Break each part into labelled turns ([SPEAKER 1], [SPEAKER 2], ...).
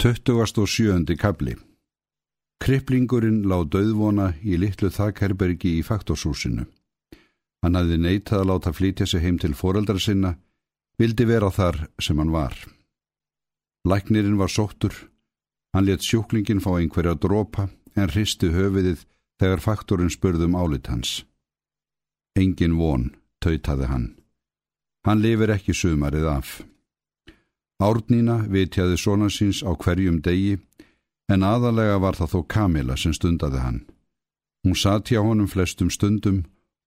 [SPEAKER 1] 27. kabli Kriplingurinn lág döðvona í litlu þakherbergi í faktorshúsinu. Hann hafði neitað að láta flytja sig heim til foreldra sinna, vildi vera þar sem hann var. Læknirinn var sóttur, hann let sjúklingin fá einhverja drópa en hristi höfiðið þegar faktorinn spurðum álit hans. Engin von, tautaði hann. Hann lifir ekki sumarið af. Árnína vitjaði svona síns á hverjum degi en aðalega var það þó Kamila sem stundaði hann. Hún satt hjá honum flestum stundum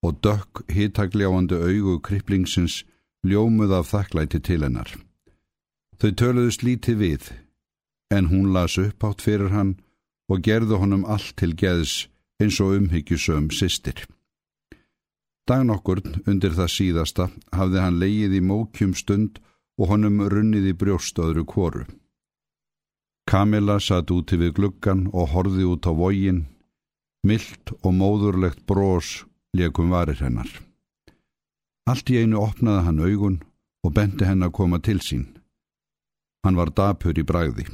[SPEAKER 1] og dökk hittagljáandi augu kriplingsins ljómuð af þakklæti til hennar. Þau töluðu slítið við en hún las upp átt fyrir hann og gerðu honum allt til geðs eins og umhyggjusöm sýstir. Dagnokkurn undir það síðasta hafði hann leið í mókjum stund og honum runnið í brjóst öðru kvoru. Kamila satt úti við gluggan og horði út á vógin, myllt og móðurlegt brós leikum varir hennar. Allt í einu opnaði hann augun og bendi henn að koma til sín. Hann var dapur í bræði.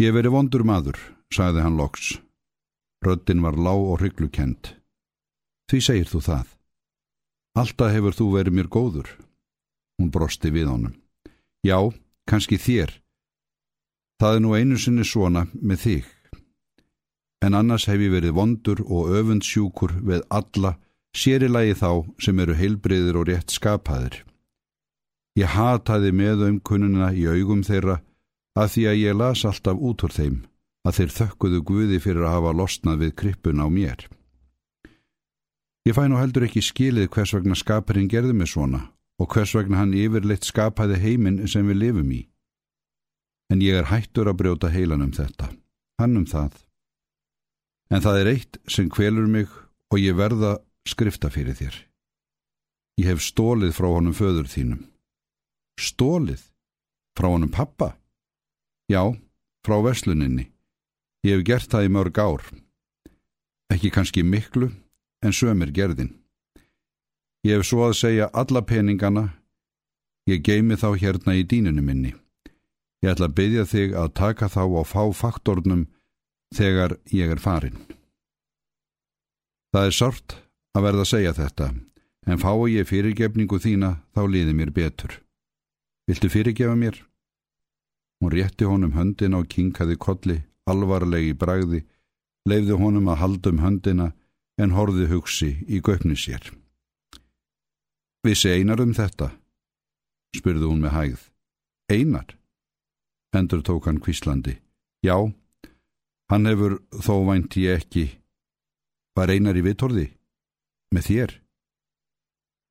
[SPEAKER 1] Ég veri vondur maður, sagði hann loks. Röddin var lág og hryglukend. Því segir þú það. Alltaf hefur þú verið mér góður. Hún brosti við honum. Já, kannski þér. Það er nú einu sinni svona með þig. En annars hef ég verið vondur og öfundsjúkur við alla, sérilagi þá sem eru heilbriðir og rétt skapaðir. Ég hataði með umkunnuna í augum þeirra að því að ég las alltaf út úr þeim að þeir þökkuðu Guði fyrir að hafa losnað við krippun á mér. Ég fæ nú heldur ekki skilið hvers vegna skapurinn gerði mig svona og hvers vegna hann yfirleitt skapaði heiminn sem við lifum í. En ég er hættur að brjóta heilan um þetta, hann um það. En það er eitt sem kvelur mig og ég verða skrifta fyrir þér. Ég hef stólið frá honum föður þínum. Stólið? Frá honum pappa? Já, frá vesluninni. Ég hef gert það í mörg ár. Ekki kannski miklu, en sömur gerðin. Ég hef svo að segja alla peningana. Ég geimi þá hérna í dínunum minni. Ég ætla að byggja þig að taka þá á fá faktornum þegar ég er farin. Það er sort að verða að segja þetta, en fái ég fyrirgefningu þína þá liði mér betur. Viltu fyrirgefa mér? Hún rétti honum höndina og kinkaði kolli, alvarlegi bragði, leifði honum að halda um höndina en horði hugsi í göfni sér. Vissi einar um þetta? spurði hún með hægð. Einar? Endur tók hann kvíslandi. Já, hann hefur þó vænt ég ekki. Var einar í vittorði? Með þér?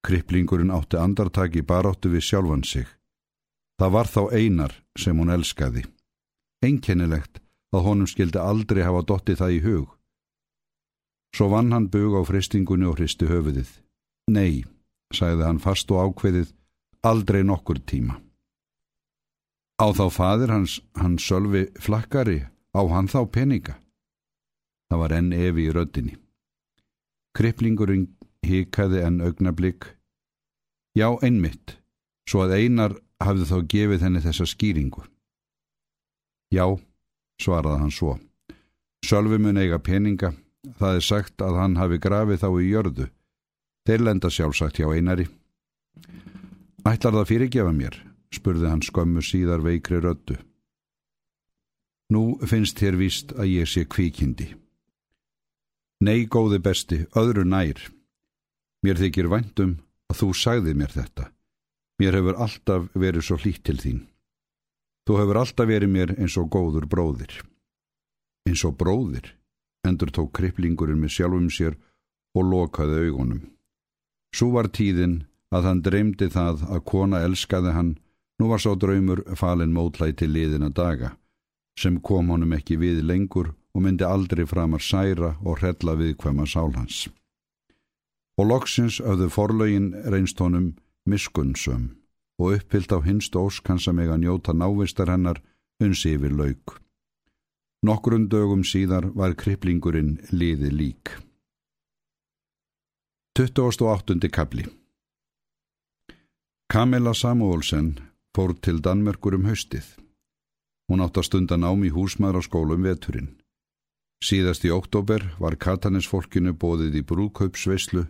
[SPEAKER 1] Kriplingurinn átti andartaki baráttu við sjálfan sig. Það var þá einar sem hún elskaði. Einkennilegt að honum skildi aldrei hafa dotti það í hug. Svo vann hann bug á fristingunni og hristi höfuðið. Nei, sagði hann fast og ákveðið, aldrei nokkur tíma. Á þá fadir hans, hans sölvi flakkari, á hann þá peninga. Það var enn evi í röddinni. Kriplingurinn hikaði enn augnablík. Já, einmitt, svo að einar hafði þá gefið henni þessa skýringu. Já, svaraði hann svo. Sölvi mun eiga peninga, það er sagt að hann hafi grafið þá í jörðu, Þeir lenda sjálfsagt hjá einari. Ætlar það fyrirgefa mér, spurði hann skömmu síðar veikri röddu. Nú finnst þér víst að ég sé kvíkindi. Nei, góði besti, öðru nær. Mér þykir væntum að þú sagði mér þetta. Mér hefur alltaf verið svo hlýtt til þín. Þú hefur alltaf verið mér eins og góður bróðir. Eins og bróðir, endur tók kriplingurinn með sjálfum sér og lokaði augunum. Svo var tíðin að hann dreymdi það að kona elskaði hann, nú var sá draumur falin mótlæti liðina daga, sem kom honum ekki við lengur og myndi aldrei framar særa og hrella viðkvæma sálhans. Og loksins öfðu forlaugin reynst honum miskunnsum og uppfyllt á hinst óskansa meg að njóta návistar hennar unsi yfir lauk. Nokkrum dögum síðar var kriplingurinn liði lík. 28. kabli Kamila Samuelsen fór til Danmerkur um haustið. Hún átt að stunda nám í húsmaður á skólum veturinn. Síðast í oktober var katanisfólkinu bóðið í brúðkaupsveislu.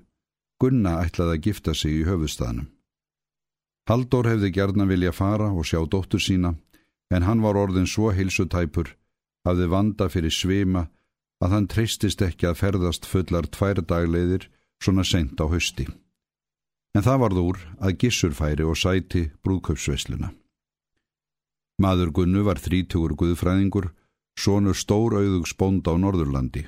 [SPEAKER 1] Gunna ætlaði að gifta sig í höfustaðnum. Haldur hefði gerna vilja fara og sjá dóttur sína, en hann var orðin svo hilsutæpur, hafði vanda fyrir svima, að hann treystist ekki að ferðast fullar tvær dagleiðir svona sent á hösti. En það varð úr að gissur færi og sæti brúðkaupsveisluna. Maður Gunnu var þrítugur guðfræðingur, sonur stór auðugs bónd á Norðurlandi.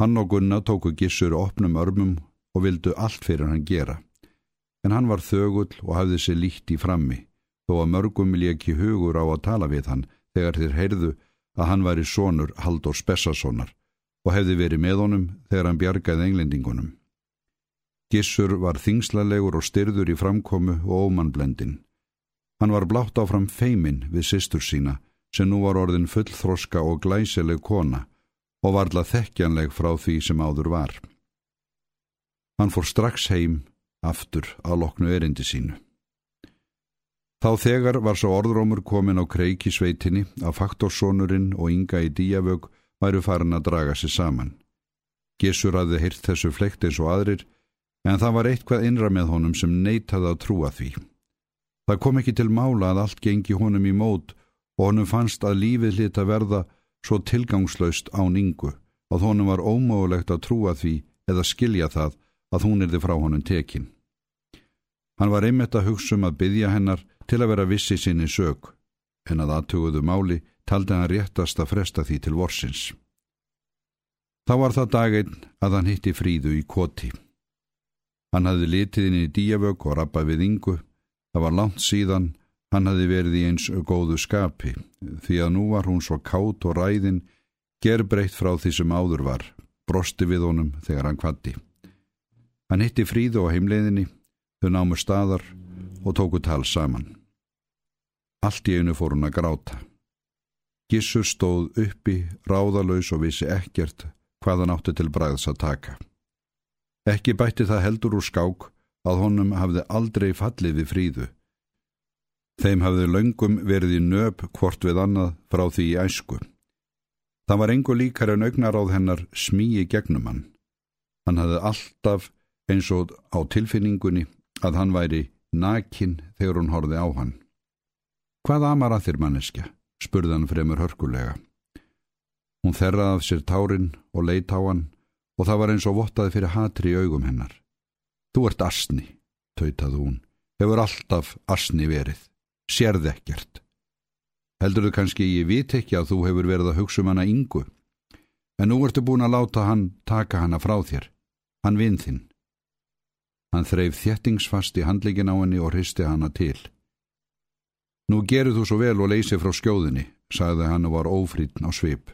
[SPEAKER 1] Hann og Gunna tóku gissur opnum örmum og vildu allt fyrir hann gera. En hann var þögull og hafði sér líkt í frammi, þó að mörgum ekki hugur á að tala við hann þegar þeir heyrðu að hann væri sonur Haldur Spessasonar og hefði verið með honum þegar hann bjargaði englendingunum. Gissur var þingslalegur og styrður í framkomu og ómannblendin. Hann var blátt áfram feimin við sýstur sína sem nú var orðin fullþroska og glæsileg kona og varla þekkjanleg frá því sem áður var. Hann fór strax heim aftur að loknu erindi sínu. Þá þegar var svo orðrómur komin á kreiki sveitinni að faktorsónurinn og ynga í díavög væru farin að draga sér saman. Gissur hafði hýrt þessu flekt eins og aðrir, en það var eitthvað innra með honum sem neytaði að trúa því. Það kom ekki til mála að allt gengi honum í mót og honum fannst að lífið lit að verða svo tilgangslaust án yngu að honum var ómögulegt að trúa því eða skilja það að hún erði frá honum tekin. Hann var einmitt að hugsa um að byggja hennar til að vera vissi sinni sög, en að aðtuguðu máli taldi hann réttast að fresta því til vorsins. Þá var það daginn að hann hitti fríðu í koti. Hann hafði litið inn í díavög og rappað við yngu. Það var langt síðan hann hafði verið í eins góðu skapi, því að nú var hún svo kátt og ræðin, gerbreytt frá því sem áður var, brosti við honum þegar hann kvatti. Hann hitti fríðu á heimleiðinni, þau námu staðar og tóku tal saman. Allt í einu fór hún að gráta. Gissur stóð uppi, ráðalauðs og vissi ekkert hvað hann átti til bræðs að taka. Ekki bætti það heldur úr skák að honum hafði aldrei fallið við fríðu. Þeim hafði löngum verið í nöp hvort við annað frá því í æsku. Það var engu líkar en augnaráð hennar smíi gegnum hann. Hann hafði alltaf eins og á tilfinningunni að hann væri nakin þegar hún horfi á hann. Hvað amar að þér manneskja? spurði hann fremur hörkulega. Hún þerraði af sér tárin og leitt á hann og það var eins og vottaði fyrir hatri í augum hennar. Þú ert asni, tautaði hún, hefur alltaf asni verið, sérð ekkert. Heldur þau kannski ég vit ekki að þú hefur verið að hugsa um hana yngu, en nú ertu búin að láta hann taka hana frá þér, hann vinn þinn. Hann þreif þjettingsfast í handleikin á henni og hristi hana til. Nú gerur þú svo vel og leysi frá skjóðinni, sagði hann og var ófrýtn á svip.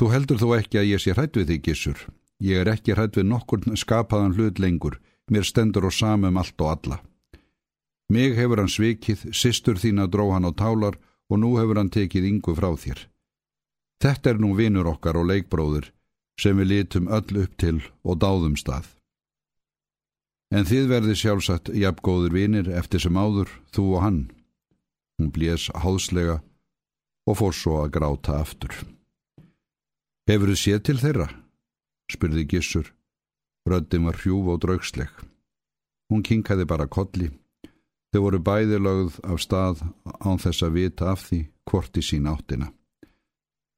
[SPEAKER 1] Þú heldur þó ekki að ég sé hrætt við þig, Gissur. Ég er ekki hrætt við nokkur skapaðan hlut lengur, mér stendur og samum allt og alla. Mig hefur hann svikið, sýstur þín að dró hann á tálar og nú hefur hann tekið yngu frá þér. Þetta er nú vinur okkar og leikbróður sem við litum öll upp til og dáðum stað. En þið verði sjálfsagt jafngóður vinir eftir sem áður, þú og hann. Hún blés háðslega og fór svo að gráta aftur. Hefur þið séð til þeirra? spurði Gissur. Röddin var hjúf og draugsleg. Hún kinkaði bara kolli. Þau voru bæði lögð af stað án þess að vita af því hvort í sín áttina.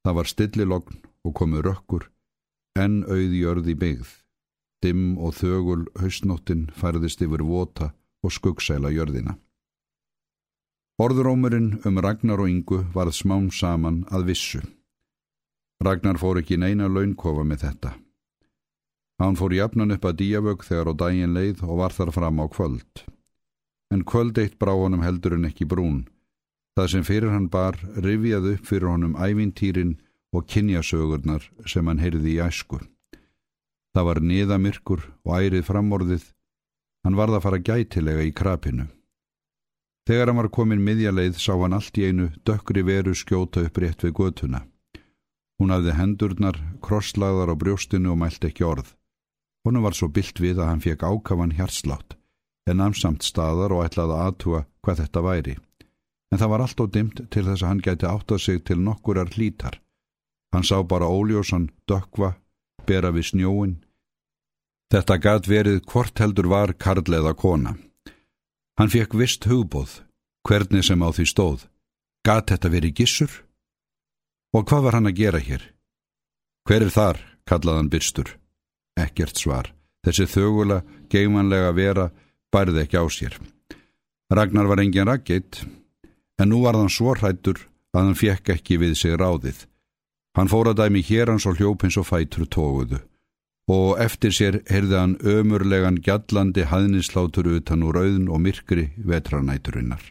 [SPEAKER 1] Það var stillilogn og komu rökkur, en auði jörði byggð. Dimm og þögul hausnóttin færðist yfir vota og skuggsæla jörðina. Orðurómurinn um Ragnar og Ingu varð smám saman að vissu. Ragnar fór ekki neina launkofa með þetta. Hann fór jafnan upp að díavög þegar á daginn leið og var þar fram á kvöld. En kvöld eitt brá honum heldur en ekki brún. Það sem fyrir hann bar rivjaði upp fyrir honum ævintýrin og kynjasögurnar sem hann heyrði í æsku. Það var niðamirkur og ærið framorðið. Hann varð að fara gætilega í krapinu. Þegar hann var komin miðjaleið sá hann allt í einu dökkri veru skjóta upp rétt við götuna. Hún hafði hendurnar, krosslagðar á brjóstinu og mælt ekki orð. Hún var svo byllt við að hann fekk ákafan hjarslátt, en amsamt staðar og ætlaði að aðtúa hvað þetta væri. en það var allt og dimt til þess að hann gæti áttað sig til nokkurar hlítar. Hann sá bara óljósan, dökva, bera við snjóin. Þetta gat verið hvort heldur var karl eða kona. Hann fekk vist hugbóð, hvernig sem á því stóð. Gat þetta verið gissur? Og hvað var hann að gera hér? Hver er þar, kallaðan byrstur? Ekkert svar. Þessi þögula, geimanlega vera bærði ekki á sér. Ragnar var engin raggeitt, en nú var hann svo hrættur að hann fjekk ekki við sig ráðið. Hann fór að dæmi hér hans og hljópins og fætur tóguðu og eftir sér heyrði hann ömurlegan gjallandi hæðnislátur utan úr auðn og myrkri vetranæturinnar.